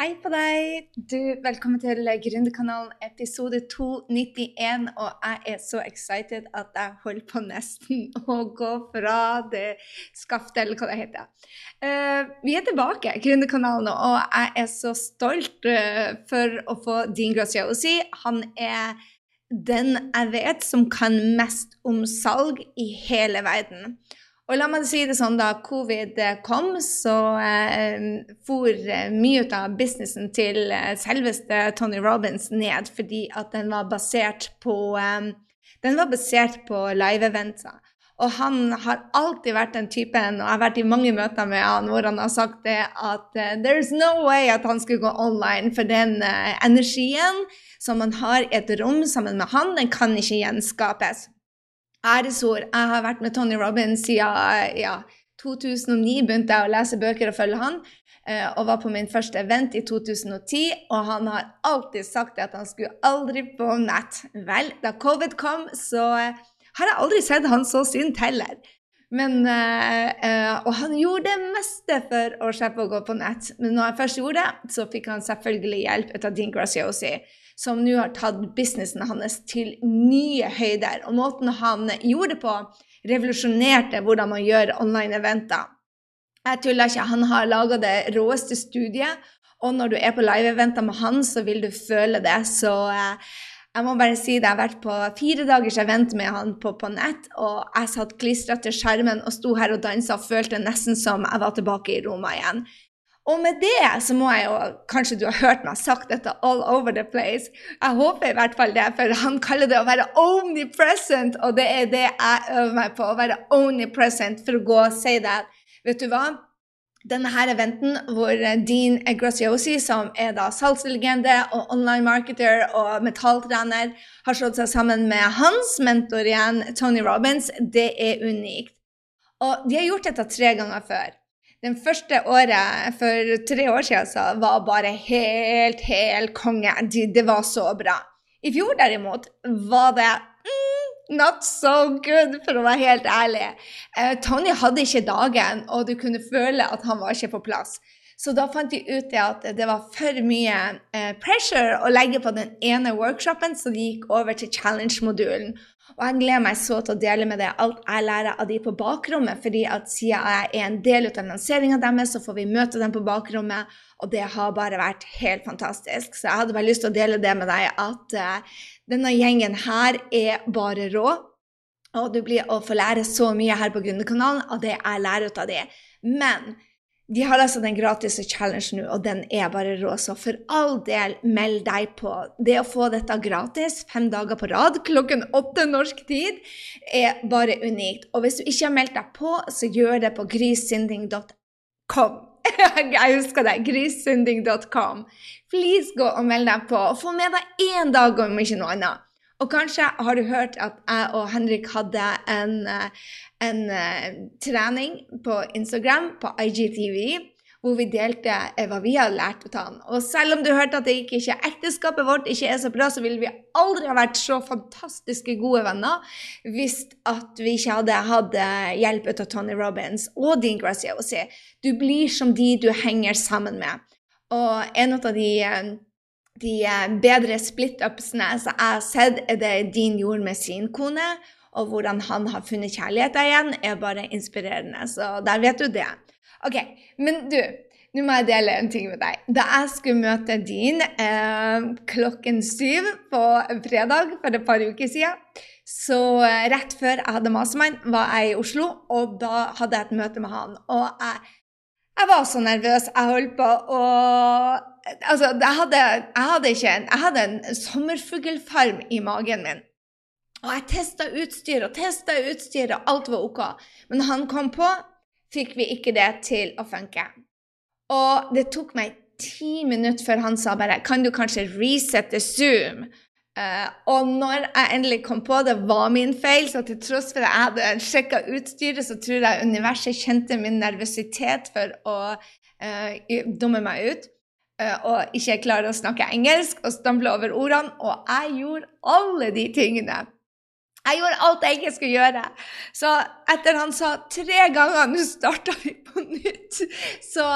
Hei på deg! Du, Velkommen til Gründerkanalen episode 291. Og jeg er så excited at jeg holder på nesten å gå fra det skaftet, eller hva det heter. Uh, vi er tilbake, Gründerkanalen, og jeg er så stolt uh, for å få Dean Graziosi. Han er den jeg vet som kan mest om salg i hele verden. Og la meg si det sånn, da covid kom, så eh, for eh, mye av businessen til eh, selveste Tony Robins ned fordi at den var basert på eh, den var basert på live-eventer. Og han har alltid vært den typen, og jeg har vært i mange møter med han hvor han har sagt det at uh, there's no way at han skulle gå online, for den uh, energien som man har i et rom sammen med han, den kan ikke gjenskapes æresord. Jeg har vært med Tony Robins siden ja, 2009 begynte jeg å lese bøker og følge han, eh, og var på min første event i 2010. Og han har alltid sagt at han skulle aldri på nett. Vel, da covid kom, så eh, har jeg aldri sett han så sint heller. Men, uh, og han gjorde det meste for å slippe å gå på nett. Men når han først gjorde det, så fikk han selvfølgelig hjelp av Dean Graziosi som nå har tatt businessen hans til nye høyder. Og måten han gjorde det på, revolusjonerte hvordan man gjør online-eventer. Jeg tuller ikke. Han har laga det råeste studiet, og når du er på live-eventer med han, så vil du føle det. Så eh, jeg må bare si det. Jeg har vært på fire dagers event med han på, på nett, og jeg satt klistra til skjermen og sto her og dansa og følte nesten som jeg var tilbake i Roma igjen. Og med det så må jeg jo Kanskje du har hørt meg sagt dette all over the place. Jeg håper i hvert fall det, for han kaller det å være omnipresent, og det er det jeg øver meg på. Å være omnipresent for å gå og si det. Vet du hva? Denne her eventen hvor Dean Graziosi, som er da salgslegende og online marketer og metalltrener, har slått seg sammen med hans mentor igjen, Tony Robins, det er unikt. Og de har gjort dette tre ganger før. Den første året for tre år siden så var bare helt, helt konge. Det var så bra. I fjor derimot var det mm, not so good, for å være helt ærlig. Eh, Tony hadde ikke dagen, og du kunne føle at han var ikke på plass. Så da fant de ut at det var for mye uh, pressure å legge på den ene workshopen, så de gikk over til challenge-modulen. Og jeg gleder meg så til å dele med deg alt jeg lærer av de på bakrommet, fordi at siden jeg er en del av lanseringa deres, så får vi møte dem på bakrommet, og det har bare vært helt fantastisk. Så jeg hadde bare lyst til å dele det med deg, at uh, denne gjengen her er bare rå. Og du blir å få lære så mye her på Gründerkanalen av det jeg lærer ut av de. Men de har altså den gratis challenge nå, og den er bare rå. Så for all del, meld deg på. Det å få dette gratis fem dager på rad klokken åtte norsk tid er bare unikt. Og hvis du ikke har meldt deg på, så gjør det på grissynding.com. Jeg husker det. Grissynding.com. Please gå og meld deg på, og få med deg én dag, om ikke noe annet. Og kanskje har du hørt at jeg og Henrik hadde en, eh, en uh, trening på Instagram, på IGTV, hvor vi delte uh, hva vi hadde lært av han. Og selv om du hørte at det ikke, ikke ekteskapet vårt ikke er så bra, så ville vi aldri ha vært så fantastiske gode venner hvis at vi ikke hadde hatt hjelp av Tony Robins og Dean Graziosi. Du blir som de du henger sammen med. Og en av de de bedre split-upsene jeg har sett, er det Dean gjorde med sin kone. Og hvordan han har funnet kjærligheten igjen, er bare inspirerende. Så der vet du det. OK, men du, nå må jeg dele en ting med deg. Da jeg skulle møte Dean eh, klokken syv på fredag for et par uker siden, så eh, rett før jeg hadde mastermind, var jeg i Oslo, og da hadde jeg et møte med han. Og jeg, jeg var så nervøs. Jeg holdt på å Altså, jeg hadde, jeg hadde, ikke en, jeg hadde en sommerfuglfarm i magen min. Og jeg testa utstyr og testa utstyr, og alt var OK. Men han kom på, fikk vi ikke det til å funke. Og det tok meg ti minutter før han sa bare Kan du kanskje resette Zoom? Uh, og når jeg endelig kom på det var min feil, så til tross for at jeg hadde sjekka utstyret, så tror jeg universet kjente min nervøsitet for å uh, dumme meg ut. Uh, og ikke klare å snakke engelsk og stamble over ordene. Og jeg gjorde alle de tingene. Jeg gjorde alt jeg ikke skulle gjøre. Så etter han sa tre ganger 'nå starta vi på nytt', så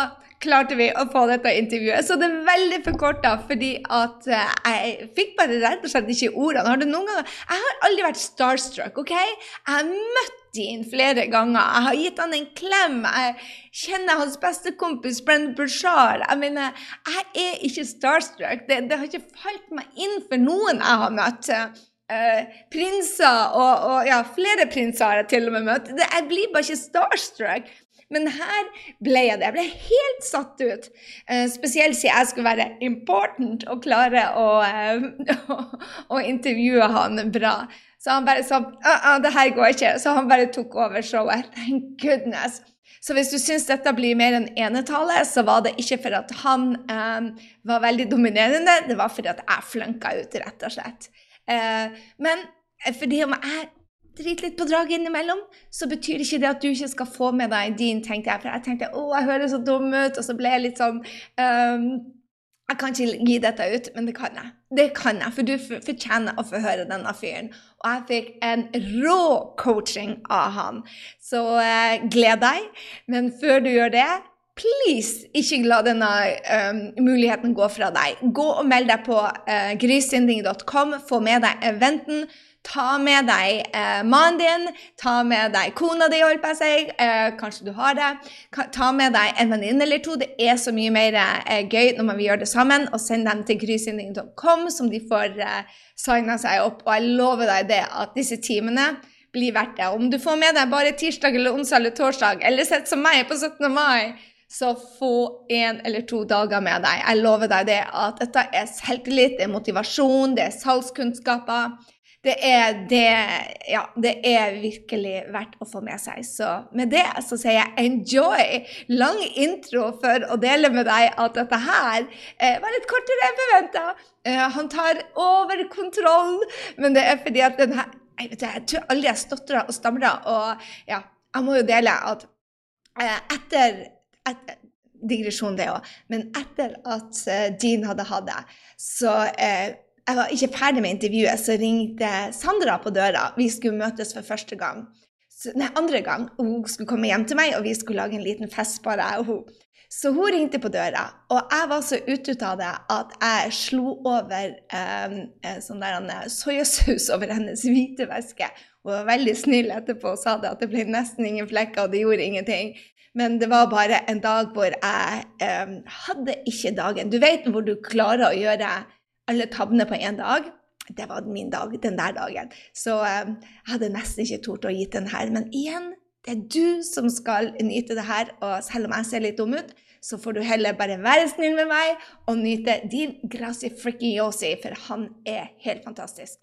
klarte vi å få dette intervjuet. Så det er veldig forkorta, fordi at eh, jeg fikk bare rett og slett ikke ordene. Har du noen ganger Jeg har aldri vært starstruck, OK? Jeg har møtt Dean flere ganger. Jeg har gitt han en klem. Jeg kjenner hans bestekompis Brendan Bushar. Jeg mener, jeg er ikke starstruck. Det, det har ikke falt meg inn for noen jeg har møtt. Uh, prinser og, og, ja, flere prinser har jeg til og med møtt. Det, jeg blir bare ikke starstruck. Men her ble jeg det. Jeg ble helt satt ut. Eh, spesielt siden jeg skulle være important og klare å, eh, å intervjue han bra. Så han bare sa uh, det her går ikke. Så han bare tok over showet. Thank goodness. Så hvis du syns dette blir mer enn enetale, så var det ikke for at han um, var veldig dominerende, det var fordi at jeg flunka ut, rett og slett. Uh, men fordi om jeg driter litt på draget innimellom, så betyr ikke det at du ikke skal få med deg din, tenkte jeg. For jeg tenkte å, jeg høres så dum ut, og så ble jeg litt sånn um, jeg kan ikke gi dette ut, men det kan jeg. Det kan jeg, For du fortjener å få høre denne fyren. Og jeg fikk en rå coaching av han. Så eh, gled deg. Men før du gjør det, please ikke la denne um, muligheten gå fra deg. Gå og meld deg på uh, grisinding.com. Få med deg eventen. Ta med deg uh, mannen din, ta med deg kona di, holdt på å. Eh, kanskje du har det. Ta med deg en venninne eller to. Det er så mye mer eh, gøy når man vil gjøre det sammen. Og send dem til grysynding.com, som de får uh, signa seg opp. Og jeg lover deg det at disse timene blir verdt det. Om du får med deg bare tirsdag eller onsdag eller torsdag, eller sett som meg på 17. mai, så få en eller to dager med deg. Jeg lover deg det at dette er selvtillit, det er motivasjon, det er salgskunnskaper det er, det, ja, det er virkelig verdt å få med seg. Så med det så sier jeg enjoy! Lang intro for å dele med deg at dette her eh, var litt kortere enn forventa. Eh, han tar over kontroll, men det er fordi at den her jeg, vet, jeg tror aldri jeg stotrer og stammer, Og ja, jeg må jo dele at eh, etter, etter digresjon det òg. Men etter at Jean Dean hadde hatt det, så eh, jeg var ikke ferdig med intervjuet, så ringte Sandra på døra. Vi skulle møtes for første gang. Så, nei, andre gang. Hun skulle komme hjem til meg, og vi skulle lage en liten fest, bare jeg og hun. Så hun ringte på døra, og jeg var så ute av det at jeg slo over eh, sånn der soyasaus over hennes hvite væske. Hun var veldig snill etterpå og sa det at det ble nesten ingen flekker, og det gjorde ingenting. Men det var bare en dag hvor jeg um, hadde ikke dagen. Du vet hvor du klarer å gjøre alle tabbene på én dag. Det var min dag den der dagen. Så eh, jeg hadde nesten ikke tort å gi den her. Men igjen, det er du som skal nyte det her. Og selv om jeg ser litt dum ut, så får du heller bare være snill med meg og nyte din Grazi Frikki Yosi, for han er helt fantastisk.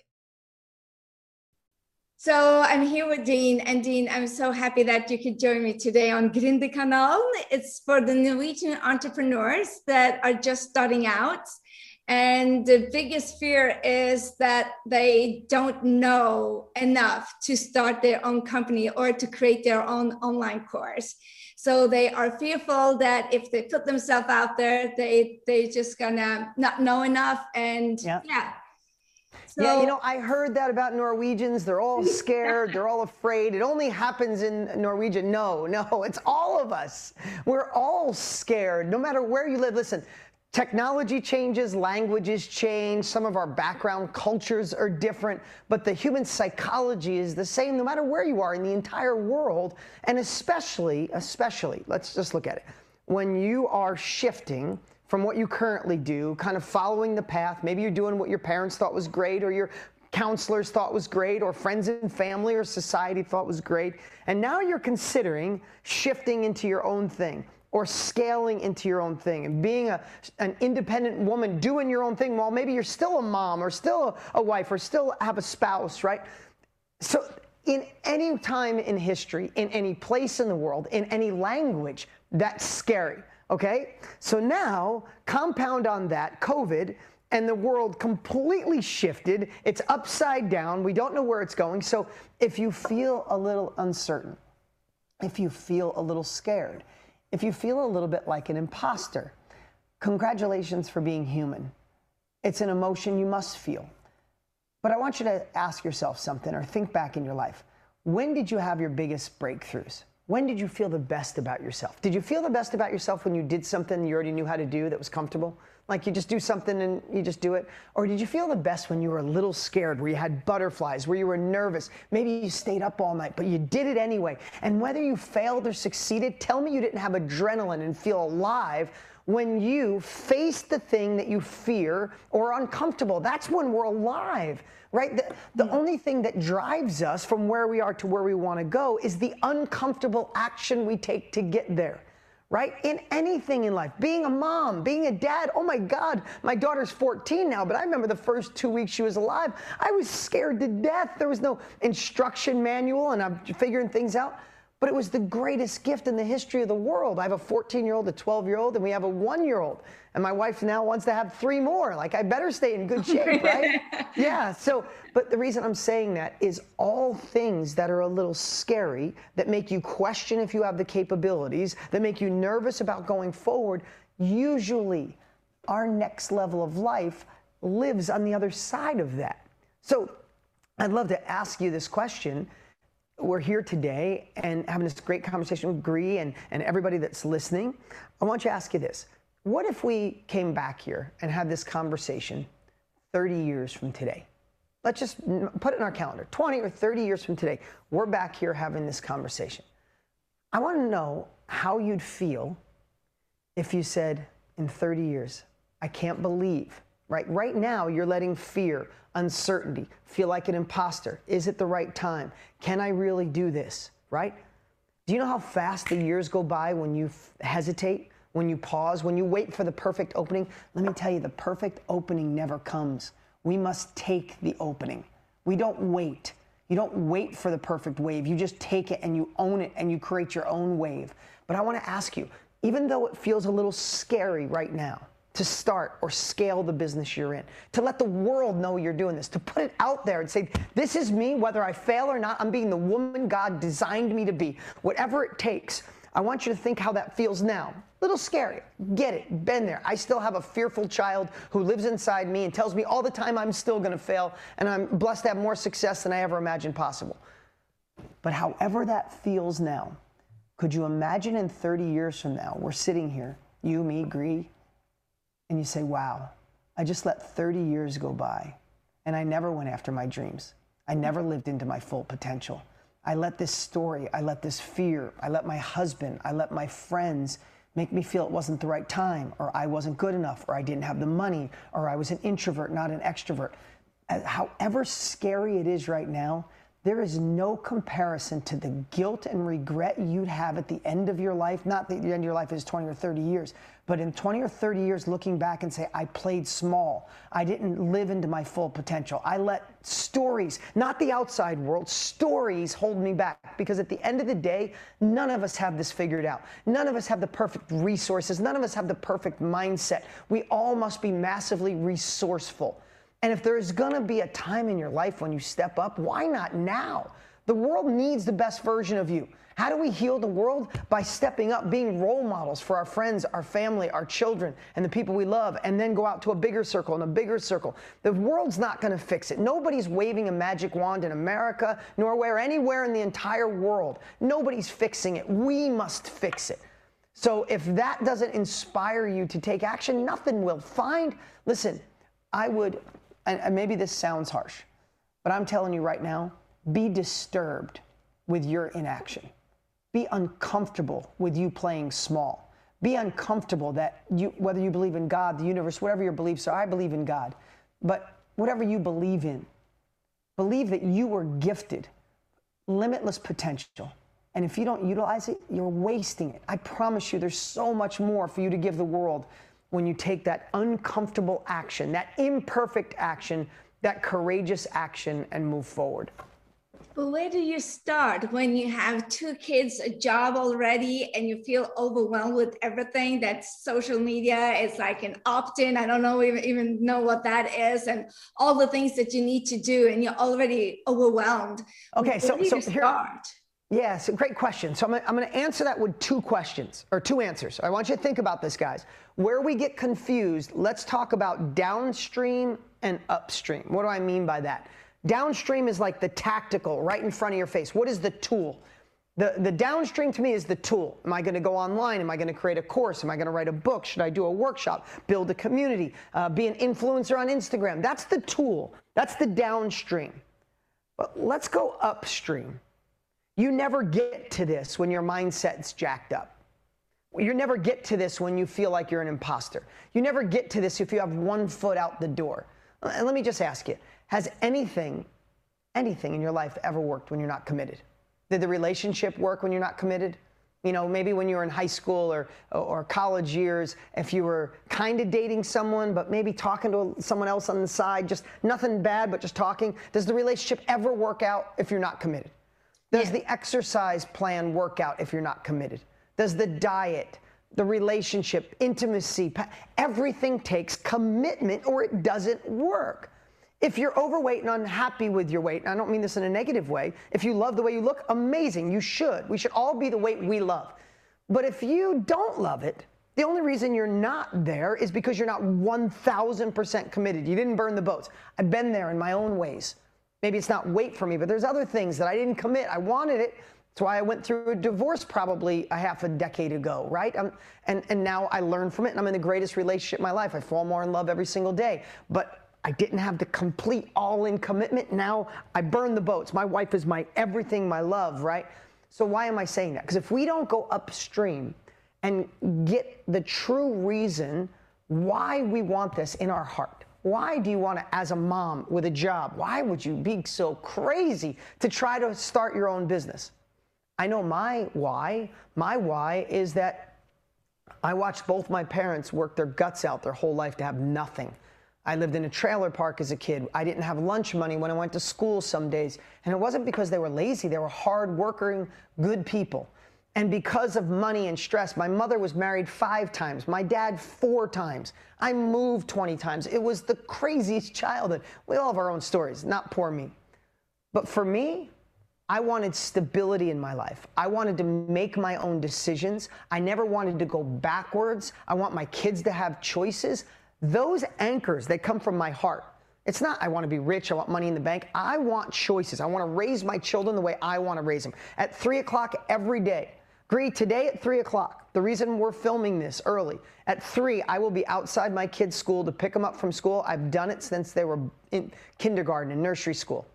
So I'm here with Dean, and Dean, I'm so happy that you could join me today on Grindekanal. It's for the Norwegian entrepreneurs that are just starting out. And the biggest fear is that they don't know enough to start their own company or to create their own online course. So they are fearful that if they put themselves out there, they they just gonna not know enough. And yeah. yeah. So, yeah, you know, I heard that about Norwegians. They're all scared. they're all afraid. It only happens in Norwegian. No, no, it's all of us. We're all scared, no matter where you live. Listen, Technology changes, languages change, some of our background cultures are different, but the human psychology is the same no matter where you are in the entire world, and especially, especially, let's just look at it. When you are shifting from what you currently do, kind of following the path, maybe you're doing what your parents thought was great or your counselors thought was great or friends and family or society thought was great, and now you're considering shifting into your own thing or scaling into your own thing and being a, an independent woman doing your own thing while maybe you're still a mom or still a, a wife or still have a spouse, right? So, in any time in history, in any place in the world, in any language, that's scary, okay? So now, compound on that COVID, and the world completely shifted. It's upside down. We don't know where it's going. So, if you feel a little uncertain, if you feel a little scared, if you feel a little bit like an imposter, congratulations for being human. It's an emotion you must feel. But I want you to ask yourself something or think back in your life. When did you have your biggest breakthroughs? When did you feel the best about yourself? Did you feel the best about yourself when you did something you already knew how to do that was comfortable? Like you just do something and you just do it? Or did you feel the best when you were a little scared, where you had butterflies, where you were nervous? Maybe you stayed up all night, but you did it anyway. And whether you failed or succeeded, tell me you didn't have adrenaline and feel alive when you face the thing that you fear or uncomfortable. That's when we're alive, right? The, the yeah. only thing that drives us from where we are to where we want to go is the uncomfortable action we take to get there right? In anything in life, being a mom, being a dad. Oh my God, my daughter's 14 now, but I remember the first two weeks she was alive. I was scared to death. There was no instruction manual, and I'm figuring things out. But it was the greatest gift in the history of the world. I have a 14 year old, a 12 year old, and we have a one year old. And my wife now wants to have three more. Like, I better stay in good shape, right? yeah. So, but the reason I'm saying that is all things that are a little scary, that make you question if you have the capabilities, that make you nervous about going forward, usually our next level of life lives on the other side of that. So, I'd love to ask you this question we're here today and having this great conversation with Gry and, and everybody that's listening. I want you to ask you this. What if we came back here and had this conversation 30 years from today? Let's just put it in our calendar 20 or 30 years from today. We're back here having this conversation. I want to know how you'd feel if you said, in 30 years, I can't believe right? Right now, you're letting fear, uncertainty, feel like an imposter. Is it the right time? Can I really do this, right? Do you know how fast the years go by when you f- hesitate, when you pause, when you wait for the perfect opening? Let me tell you, the perfect opening never comes. We must take the opening. We don't wait. You don't wait for the perfect wave. You just take it and you own it and you create your own wave. But I want to ask you, even though it feels a little scary right now, to start or scale the business you're in, to let the world know you're doing this, to put it out there and say, This is me, whether I fail or not, I'm being the woman God designed me to be. Whatever it takes, I want you to think how that feels now. Little scary. Get it. Been there. I still have a fearful child who lives inside me and tells me all the time I'm still going to fail, and I'm blessed to have more success than I ever imagined possible. But however that feels now, could you imagine in 30 years from now, we're sitting here, you, me, Gry, and you say, wow, I just let 30 years go by and I never went after my dreams. I never lived into my full potential. I let this story, I let this fear, I let my husband, I let my friends make me feel it wasn't the right time, or I wasn't good enough, or I didn't have the money, or I was an introvert, not an extrovert. Uh, however scary it is right now, there is no comparison to the guilt and regret you'd have at the end of your life. Not that the end of your life is 20 or 30 years, but in 20 or 30 years, looking back and say, I played small. I didn't live into my full potential. I let stories, not the outside world, stories hold me back. Because at the end of the day, none of us have this figured out. None of us have the perfect resources. None of us have the perfect mindset. We all must be massively resourceful. And if there's to be a time in your life when you step up, why not now? The world needs the best version of you. How do we heal the world? By stepping up, being role models for our friends, our family, our children, and the people we love, and then go out to a bigger circle and a bigger circle. The world's not going to fix it. Nobody's waving a magic wand in America, Norway, or anywhere in the entire world. Nobody's fixing it. We must fix it. So if that doesn't inspire you to take action, nothing will. Find, listen, I would and maybe this sounds harsh, but I'm telling you right now, be disturbed with your inaction. Be uncomfortable with you playing small. Be uncomfortable that you, whether you believe in God, the universe, whatever your beliefs are, I believe in God. But whatever you believe in, believe that you were gifted limitless potential. And if you don't utilize it, you're wasting it. I promise you, there's so much more for you to give the world when you take that uncomfortable action, that imperfect action, that courageous action, and move forward. But where do you start when you have two kids, a job already, and you feel overwhelmed with everything that social media is like an opt-in? I don't know even, even know what that is, and all the things that you need to do, and you're already overwhelmed. Okay, so so here, Yes, great question. So I'm I'm gonna answer that with two questions, or two answers. I want you to think about this, guys. Where we get confused, let's talk about downstream and upstream. What do I mean by that? Downstream is like the tactical, right in front of your face. What is the tool? The, the downstream to me is the tool. Am I going to go online? Am I going to create a course? Am I going to write a book? Should I do a workshop? Build a community? Uh, be an influencer on Instagram? That's the tool. That's the downstream. But let's go upstream. You never get to this when your mindset's jacked up. You never get to this when you feel like you're an imposter. You never get to this if you have one foot out the door. And let me just ask you has anything, anything in your life ever worked when you're not committed? Did the relationship work when you're not committed? You know, maybe when you were in high school or, or college years, if you were kind of dating someone, but maybe talking to someone else on the side, just nothing bad, but just talking. Does the relationship ever work out if you're not committed? Does yeah. the exercise plan work out if you're not committed? Does the diet, the relationship, intimacy, everything takes commitment or it doesn't work. If you're overweight and unhappy with your weight, and I don't mean this in a negative way, if you love the way you look, amazing, you should. We should all be the weight we love. But if you don't love it, the only reason you're not there is because you're not 1000% committed. You didn't burn the boats. I've been there in my own ways. Maybe it's not weight for me, but there's other things that I didn't commit. I wanted it. That's why I went through a divorce probably a half a decade ago, right? Um, and, and now I learn from it, and I'm in the greatest relationship in my life. I fall more in love every single day. But I didn't have the complete all in commitment. Now I burn the boats. My wife is my everything, my love, right? So why am I saying that? Because if we don't go upstream and get the true reason why we want this in our heart, why do you want to, as a mom with a job, why would you be so crazy to try to start your own business? I know my why. My why is that I watched both my parents work their guts out their whole life to have nothing. I lived in a trailer park as a kid. I didn't have lunch money when I went to school some days. And it wasn't because they were lazy, they were hard working, good people. And because of money and stress, my mother was married five times, my dad four times. I moved 20 times. It was the craziest childhood. We all have our own stories, not poor me. But for me, I wanted stability in my life. I wanted to make my own decisions. I never wanted to go backwards. I want my kids to have choices. Those anchors, that come from my heart. It's not, I want to be rich, I want money in the bank. I want choices. I want to raise my children the way I want to raise them. At three o'clock every day, Agree, today at 3 o'clock, the reason we're filming this early, at 3, I will be outside my kids' school to pick them up from school. I've done it since they were in kindergarten and nursery school.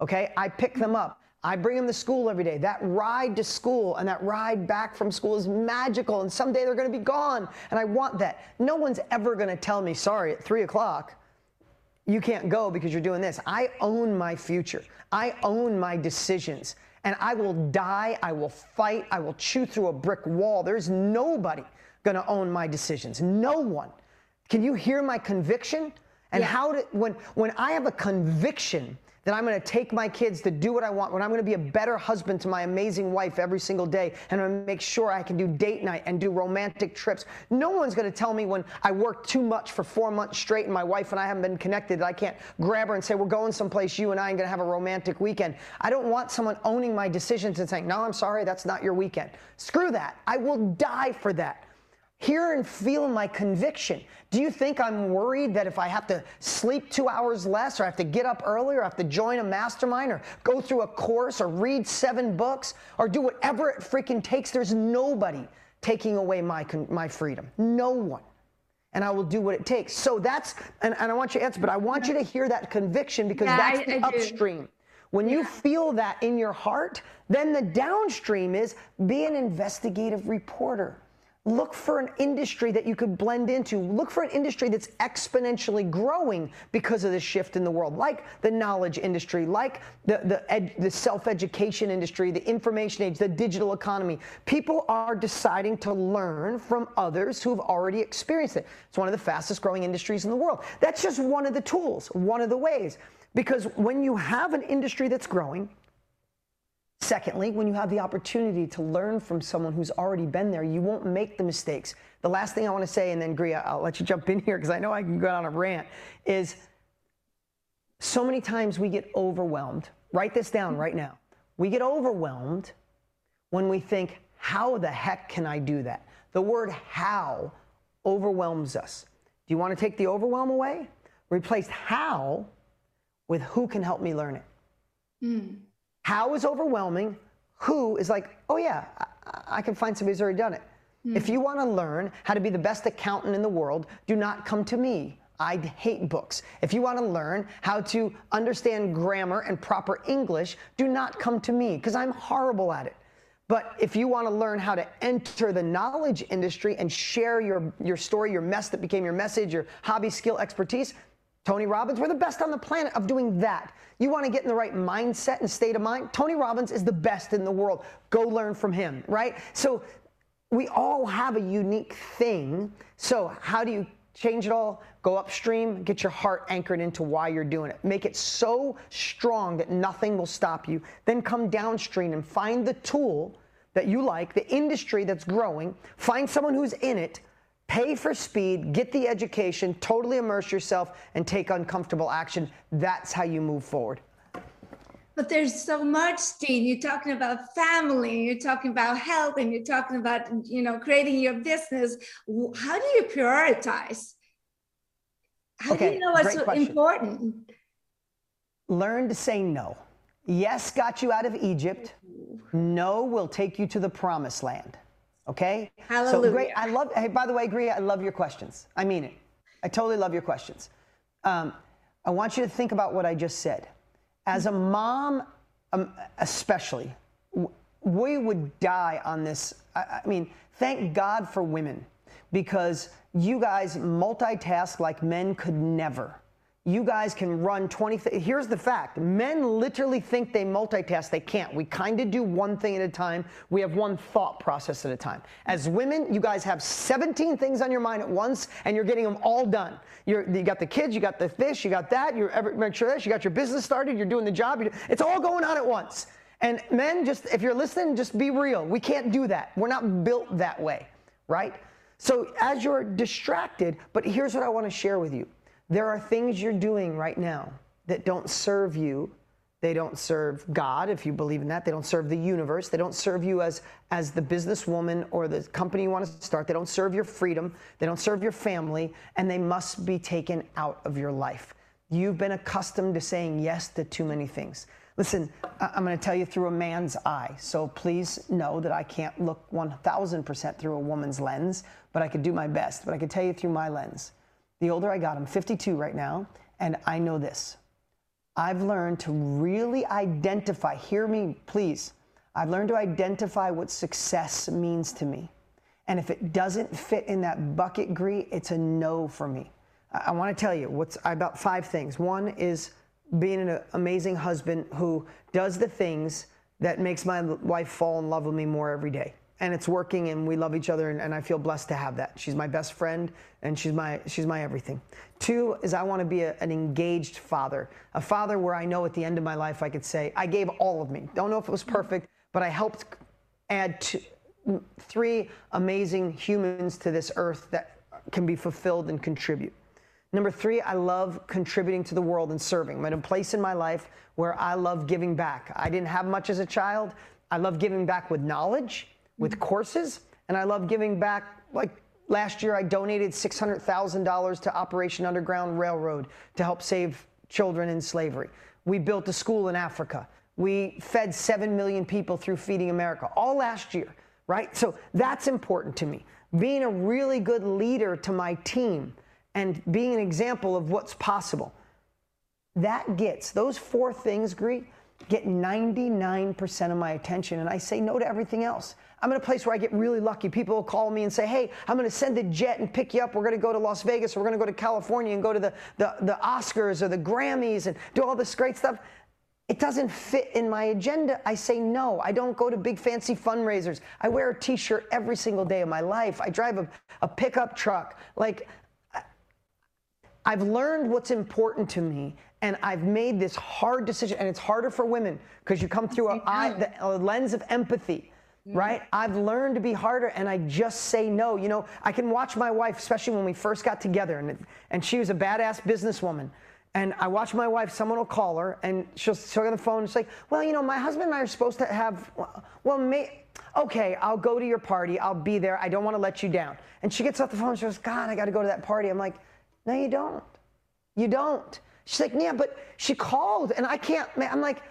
Okay, I pick them up. I bring them to school every day. That ride to school and that ride back from school is magical, and someday they're going to be gone, and I want that. No one's ever going to tell me, sorry, at 3 o'clock, you can't go because you're doing this. I own my future, I own my decisions and I will die, I will fight, I will chew through a brick wall. There's nobody going to own my decisions. No one. Can you hear my conviction? And yeah. how to when when I have a conviction that I'm going to take my kids to do what I want, when I'm going to be a better husband to my amazing wife every single day, and I'm going to make sure I can do date night and do romantic trips. No one's going to tell me when I work too much for four months straight and my wife and I haven't been connected that I can't grab her and say, We're going someplace, you and I are going to have a romantic weekend. I don't want someone owning my decisions and saying, No, I'm sorry, that's not your weekend. Screw that. I will die for that hear and feel my conviction. Do you think I'm worried that if I have to sleep two hours less, or I have to get up earlier, or I have to join a mastermind, or go through a course, or read seven books, or do whatever it freaking takes? There's nobody taking away my, my freedom. No one. And I will do what it takes. So that's, and, and I want you to answer, but I want you to hear that conviction because yeah, that's the I, I upstream. When yeah. you feel that in your heart, then the downstream is be an investigative reporter. Look for an industry that you could blend into. Look for an industry that's exponentially growing because of the shift in the world, like the knowledge industry, like the, the, ed, the self education industry, the information age, the digital economy. People are deciding to learn from others who've already experienced it. It's one of the fastest growing industries in the world. That's just one of the tools, one of the ways. Because when you have an industry that's growing, Secondly, when you have the opportunity to learn from someone who's already been there, you won't make the mistakes. The last thing I want to say, and then Gria, I'll let you jump in here because I know I can go on a rant, is so many times we get overwhelmed. Write this down right now. We get overwhelmed when we think, how the heck can I do that? The word how overwhelms us. Do you want to take the overwhelm away? Replace how with who can help me learn it. Mm. How is overwhelming. Who is like, oh yeah, I, I can find somebody who's already done it. Mm. If you want to learn how to be the best accountant in the world, do not come to me. I hate books. If you want to learn how to understand grammar and proper English, do not come to me because I'm horrible at it. But if you want to learn how to enter the knowledge industry and share your, your story, your mess that became your message, your hobby, skill, expertise, Tony Robbins, we're the best on the planet of doing that. You want to get in the right mindset and state of mind? Tony Robbins is the best in the world. Go learn from him, right? So we all have a unique thing. So how do you change it all? Go upstream, get your heart anchored into why you're doing it. Make it so strong that nothing will stop you. Then come downstream and find the tool that you like, the industry that's growing, find someone who's in it, pay for speed, get the education, totally immerse yourself, and take uncomfortable action. That's how you move forward. But there's so much, Dean. You're talking about family, you're talking about health, and you're talking about, you know, creating your business. How do you prioritize? How okay, do you know what's so important? Learn to say no. Yes got you out of Egypt. No will take you to the promised land. Okay? Hallelujah. So great. I love, hey, by the way, Gria, I love your questions. I mean it. I totally love your questions. Um, I want you to think about what I just said. As a mom, um, especially, we would die on this. I, I mean, thank God for women because you guys multitask like men could never you guys can run 20 th- here's the fact. Men literally think they multitask. They can't. We kind of do one thing at a time. We have one thought process at a time. As women you guys have 17 things on your mind at once and you're getting them all done. You're, you got the kids you got the fish you got that you're ever, make sure this you got your business started you're doing the job it's all going on at once. And men just if you're listening just be real. We can't do that. We're not built that way right? So as you're distracted but here's what i want to share with you there are things you're doing right now that don't serve you. They don't serve God, if you believe in that. They don't serve the universe. They don't serve you as, as the businesswoman or the company you want to start. They don't serve your freedom. They don't serve your family. And they must be taken out of your life. You've been accustomed to saying yes to too many things. Listen, I'm going to tell you through a man's eye. So please know that I can't look 1000% through a woman's lens, but I could do my best. But I can tell you through my lens the older I got, I'm 52 right now, and I know this. I've learned to really identify, hear me, please. I've learned to identify what success means to me. And if it doesn't fit in that bucket, Gry, it's a no for me. I, I want to tell you what's about five things. One is being an amazing husband who does the things that makes my wife fall in love with me more every day and it's working and we love each other and, and, I feel blessed to have that. She's my best friend and she's my she's my everything. Two is I want to be a, an engaged father, a father where I know at the end of my life I could say I gave all of me. Don't know if it was perfect, but I helped add two, three amazing humans to this earth that can be fulfilled and contribute. Number three, I love contributing to the world and serving. I'm at a place in my life where I love giving back. I didn't have much as a child. I love giving back with knowledge with mm-hmm. courses, and I love giving back. Like last year, I donated $600,000 to Operation Underground Railroad to help save children in slavery. We built a school in Africa. We fed 7 million people through Feeding America, all last year, right? So that's important to me. Being a really good leader to my team and being an example of what's possible. That gets, those four things, Gry, get 99% of my attention, and I say no to everything else. I'm in a place where I get really lucky. People will call me and say, hey, I'm going to send a jet and pick you up. We're going to go to Las Vegas, or we're going to go to California and go to the, the, the Oscars or the Grammys and do all this great stuff. It doesn't fit in my agenda. I say no. I don't go to big fancy fundraisers. I wear a t shirt every single day of my life. I drive a, a pickup truck. Like, I've learned what's important to me, and I've made this hard decision. And it's harder for women because you come through a, eye, a lens of empathy right? I've learned to be harder and I just say no. You know, I can watch my wife, especially when we first got together, and, and she was a badass businesswoman. And I watch my wife, someone will call her and she'll, she'll get on the phone and say, Well, you know, my husband and I are supposed to have, well, may, okay, I'll go to your party. I'll be there. I don't want to let you down. And she gets off the phone. She goes, God, I got to go to that party. I'm like, no, you don't. You don't. She's like, yeah, but she called and I can't. I'm like,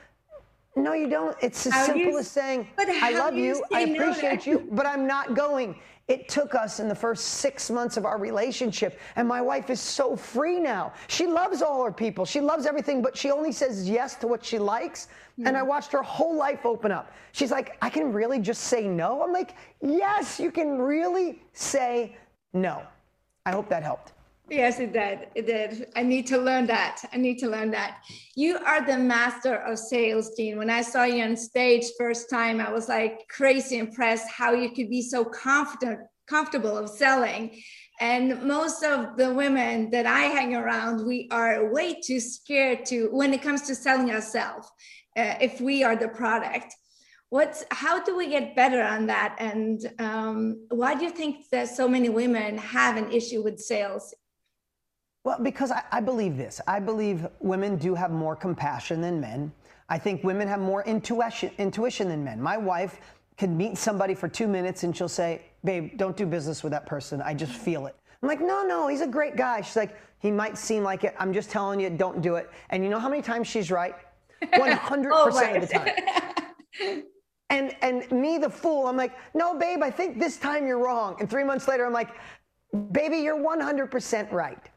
no, you don't. It's as how simple you, as saying, I love you, you I appreciate no you, but I'm not going. It took us in the first six months of our relationship, and my wife is so free now. She loves all her people. She loves everything, but she only says yes to what she likes. Yeah. And I watched her whole life open up. She's like, I can really just say no. I'm like, yes, you can really say no. I hope that helped. Yes, it did. It did. I need to learn that. I need to learn that. You are the master of sales, Dean. When I saw you on stage first time, I was like crazy impressed how you could be so confident, comfortable of selling. And most of the women that I hang around, we are way too scared to when it comes to selling ourselves. Uh, if we are the product, what's how do we get better on that? And um, why do you think that so many women have an issue with sales well, because I, I, believe this. I believe women do have more compassion than men. I think women have more intuition, intuition than men. My wife can meet somebody for two minutes and she'll say, Babe, don't do business with that person. I just feel it. I'm like, No, no, he's a great guy. She's like, He might seem like it. I'm just telling you, don't do it. And you know how many times she's right? 100% oh, of the time. and and me the fool i'm like no babe i think this time you're wrong and three months later i'm like baby you're 100% right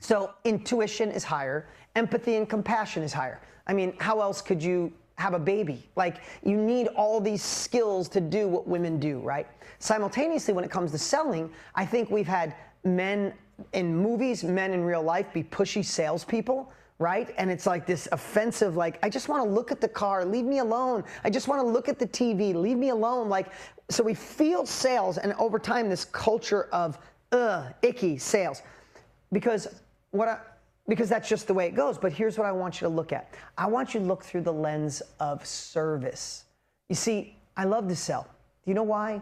so intuition is higher, empathy and compassion is higher. I mean, how else could you have a baby? Like, you need all these skills to do what women do, right? Simultaneously, when it comes to selling, I think we've had men in movies, men in real life be pushy salespeople right? And it's like this offensive, like, I just want to look at the car, leave me alone. I just want to look at the TV, leave me alone. Like, so we feel sales, and over time, this culture of, ugh, icky sales because what I, because that's just the way it goes. But here's what I want you to look at. I want you to look through the lens of service. You see, I love to sell. Do you know why?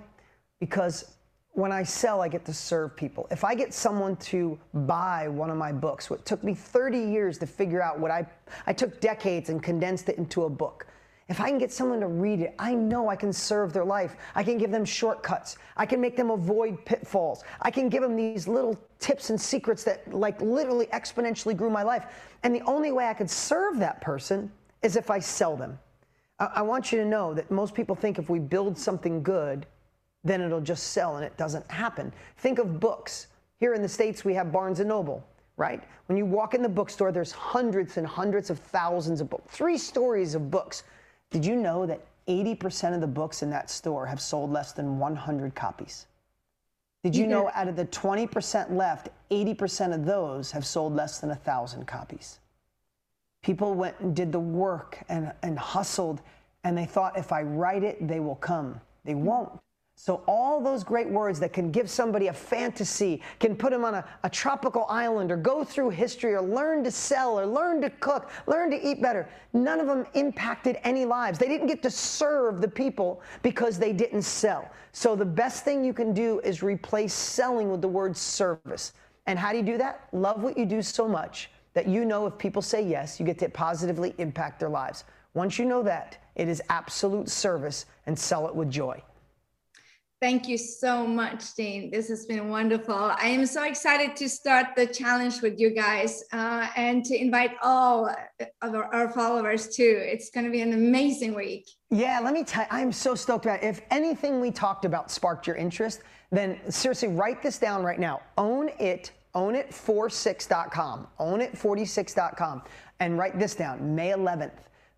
Because when I sell, I get to serve people. If I get someone to buy one of my books, what took me 30 years to figure out what I I took decades and condensed it into a book. If I can get someone to read it, I know I can serve their life. I can give them shortcuts. I can make them avoid pitfalls. I can give them these little tips and secrets that like literally exponentially grew my life. And the only way I could serve that person is if I sell them. I, I want you to know that most people think if we build something good, then it'll just sell and it doesn't happen. Think of books. Here in the States, we have Barnes and Noble right? When you walk in the bookstore, there's hundreds and hundreds of thousands of books, three stories of books. Did you know that 80% of the books in that store have sold less than 100 copies? Did you know out of the 20% left, 80% of those have sold less than 1,000 copies? People went and did the work and, and hustled, and they thought if I write it, they will come. They won't. So, all those great words that can give somebody a fantasy, can put them on a, a, tropical island or go through history or learn to sell or learn to cook, learn to eat better, none of them impacted any lives. They didn't get to serve the people because they didn't sell. So, the best thing you can do is replace selling with the word service. And how do you do that? Love what you do so much that you know if people say yes, you get to positively impact their lives. Once you know that, it is absolute service and sell it with joy. Thank you so much, Jean. This has been wonderful. I am so excited to start the challenge with you guys uh, and to invite all of our, our followers too. It's going to be an amazing week. Yeah, let me tell you, I'm so stoked about it. If anything we talked about sparked your interest, then seriously write this down right now. Own it, own it46.com, own it46.com, and write this down May 11th.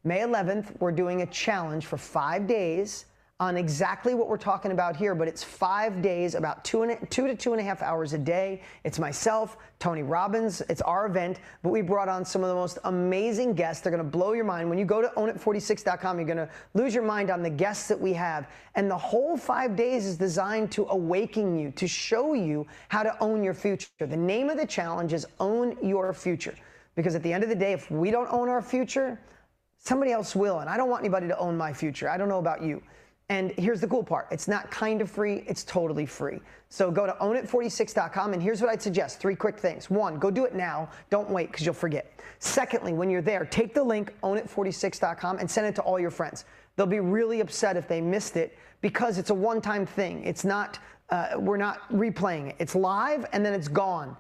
May 11th, we're doing a challenge for five days on exactly what we're talking about here, but it's five days, about two, and, two to two and a half hours a day. It's myself, Tony Robbins. It's our event, but we brought on some of the most amazing guests. They're going to blow your mind. When you go to ownit46.com, you're going to lose your mind on the guests that we have. And the whole five days is designed to awaken you, to show you how to own your future. The name of the challenge is Own Your Future. Because at the end of the day, if we don't own our future, somebody else will. And I don't want anybody to own my future. I don't know about you. And here's the cool part it's not kind of free, it's totally free. So go to ownit46.com, and here's what I'd suggest three quick things. One, go do it now, don't wait because you'll forget. Secondly, when you're there, take the link, ownit46.com, and send it to all your friends. they'll be really upset if they missed it because it's a one-time thing. It's not, uh, we're not replaying it. It's live and then it's gone.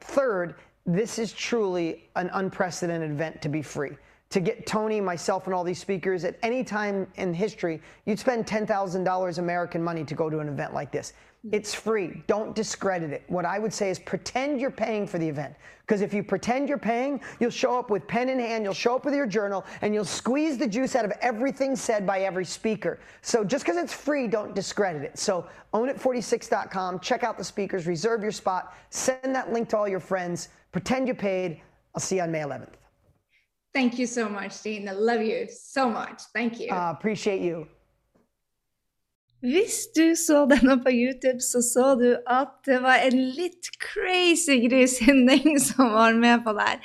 Third, this is truly an unprecedented event to be free. To get Tony, myself, and all these speakers at any time in history, you'd spend $10,000 American money to go to an event like this. It's free. Don't discredit it. What I would say is pretend you're paying for the event. Because if you pretend you're paying, you'll show up with pen in hand, you'll show up with your journal, and you'll squeeze the juice out of everything said by every speaker. So just because it's free, don't discredit it. So ownit46.com, check out the speakers, reserve your spot, send that link to all your friends, pretend you paid. I'll see you on May 11th. Thank you so much, Dean. I love you so much. Thank you. Uh, appreciate you. Hvis du så denne på YouTube, så så du at det var en litt crazy grysynding som var med på der.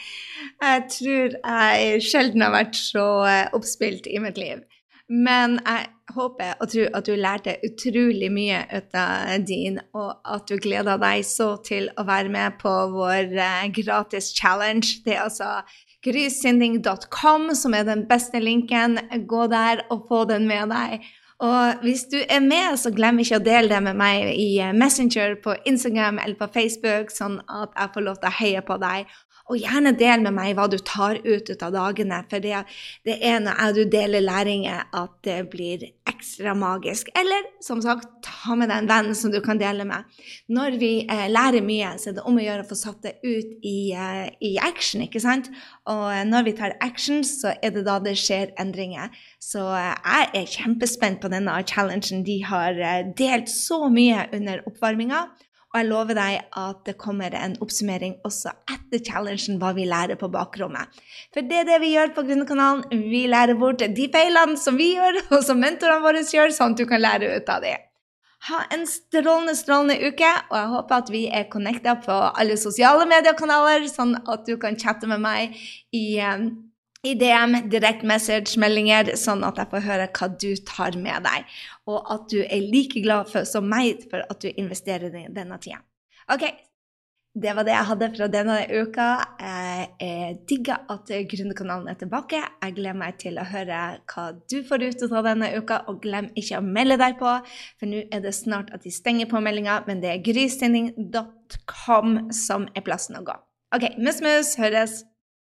Jeg tror jeg sjelden har vært så eh, oppspilt i mitt liv. Men jeg håper og tror at du lærte utrolig mye ut av din, og at du gleder deg så til å være med på vår eh, gratis challenge. Det er altså grysynding.com som er den beste linken. Gå der og få den med deg. Og hvis du er med, så glem ikke å dele det med meg i Messenger på Instagram eller på Facebook, sånn at jeg får lov til å heie på deg. Og gjerne del med meg hva du tar ut, av dagene, for det, det er når jeg du deler læringer at det blir ekstra magisk. Eller som sagt, ta med deg en venn som du kan dele med. Når vi eh, lærer mye, så er det om å gjøre å få satt det ut i, eh, i action, ikke sant? Og når vi tar action, så er det da det skjer endringer. Så eh, jeg er kjempespent på denne challengen. De har eh, delt så mye under oppvarminga. Og jeg lover deg at det kommer en oppsummering også etter challengen hva vi lærer på bakrommet. For det er det vi gjør på Grunnekanalen. Vi lærer bort de feilene som vi gjør, og som mentorene våre gjør, sånn at du kan lære ut av dem. Ha en strålende, strålende uke, og jeg håper at vi er connecta på alle sosiale mediekanaler, sånn at du kan chatte med meg i um, i DM, direct message-meldinger, sånn at jeg får høre hva du tar med deg, og at du er like glad for, som meg for at du investerer i denne tida. OK, det var det jeg hadde fra denne uka. Jeg digger at Gründerkanalen er tilbake. Jeg gleder meg til å høre hva du får ut av denne uka, og glem ikke å melde deg på, for nå er det snart at de stenger påmeldinga, men det er grysynding.com som er plassen å gå. OK, mus-mus, høres!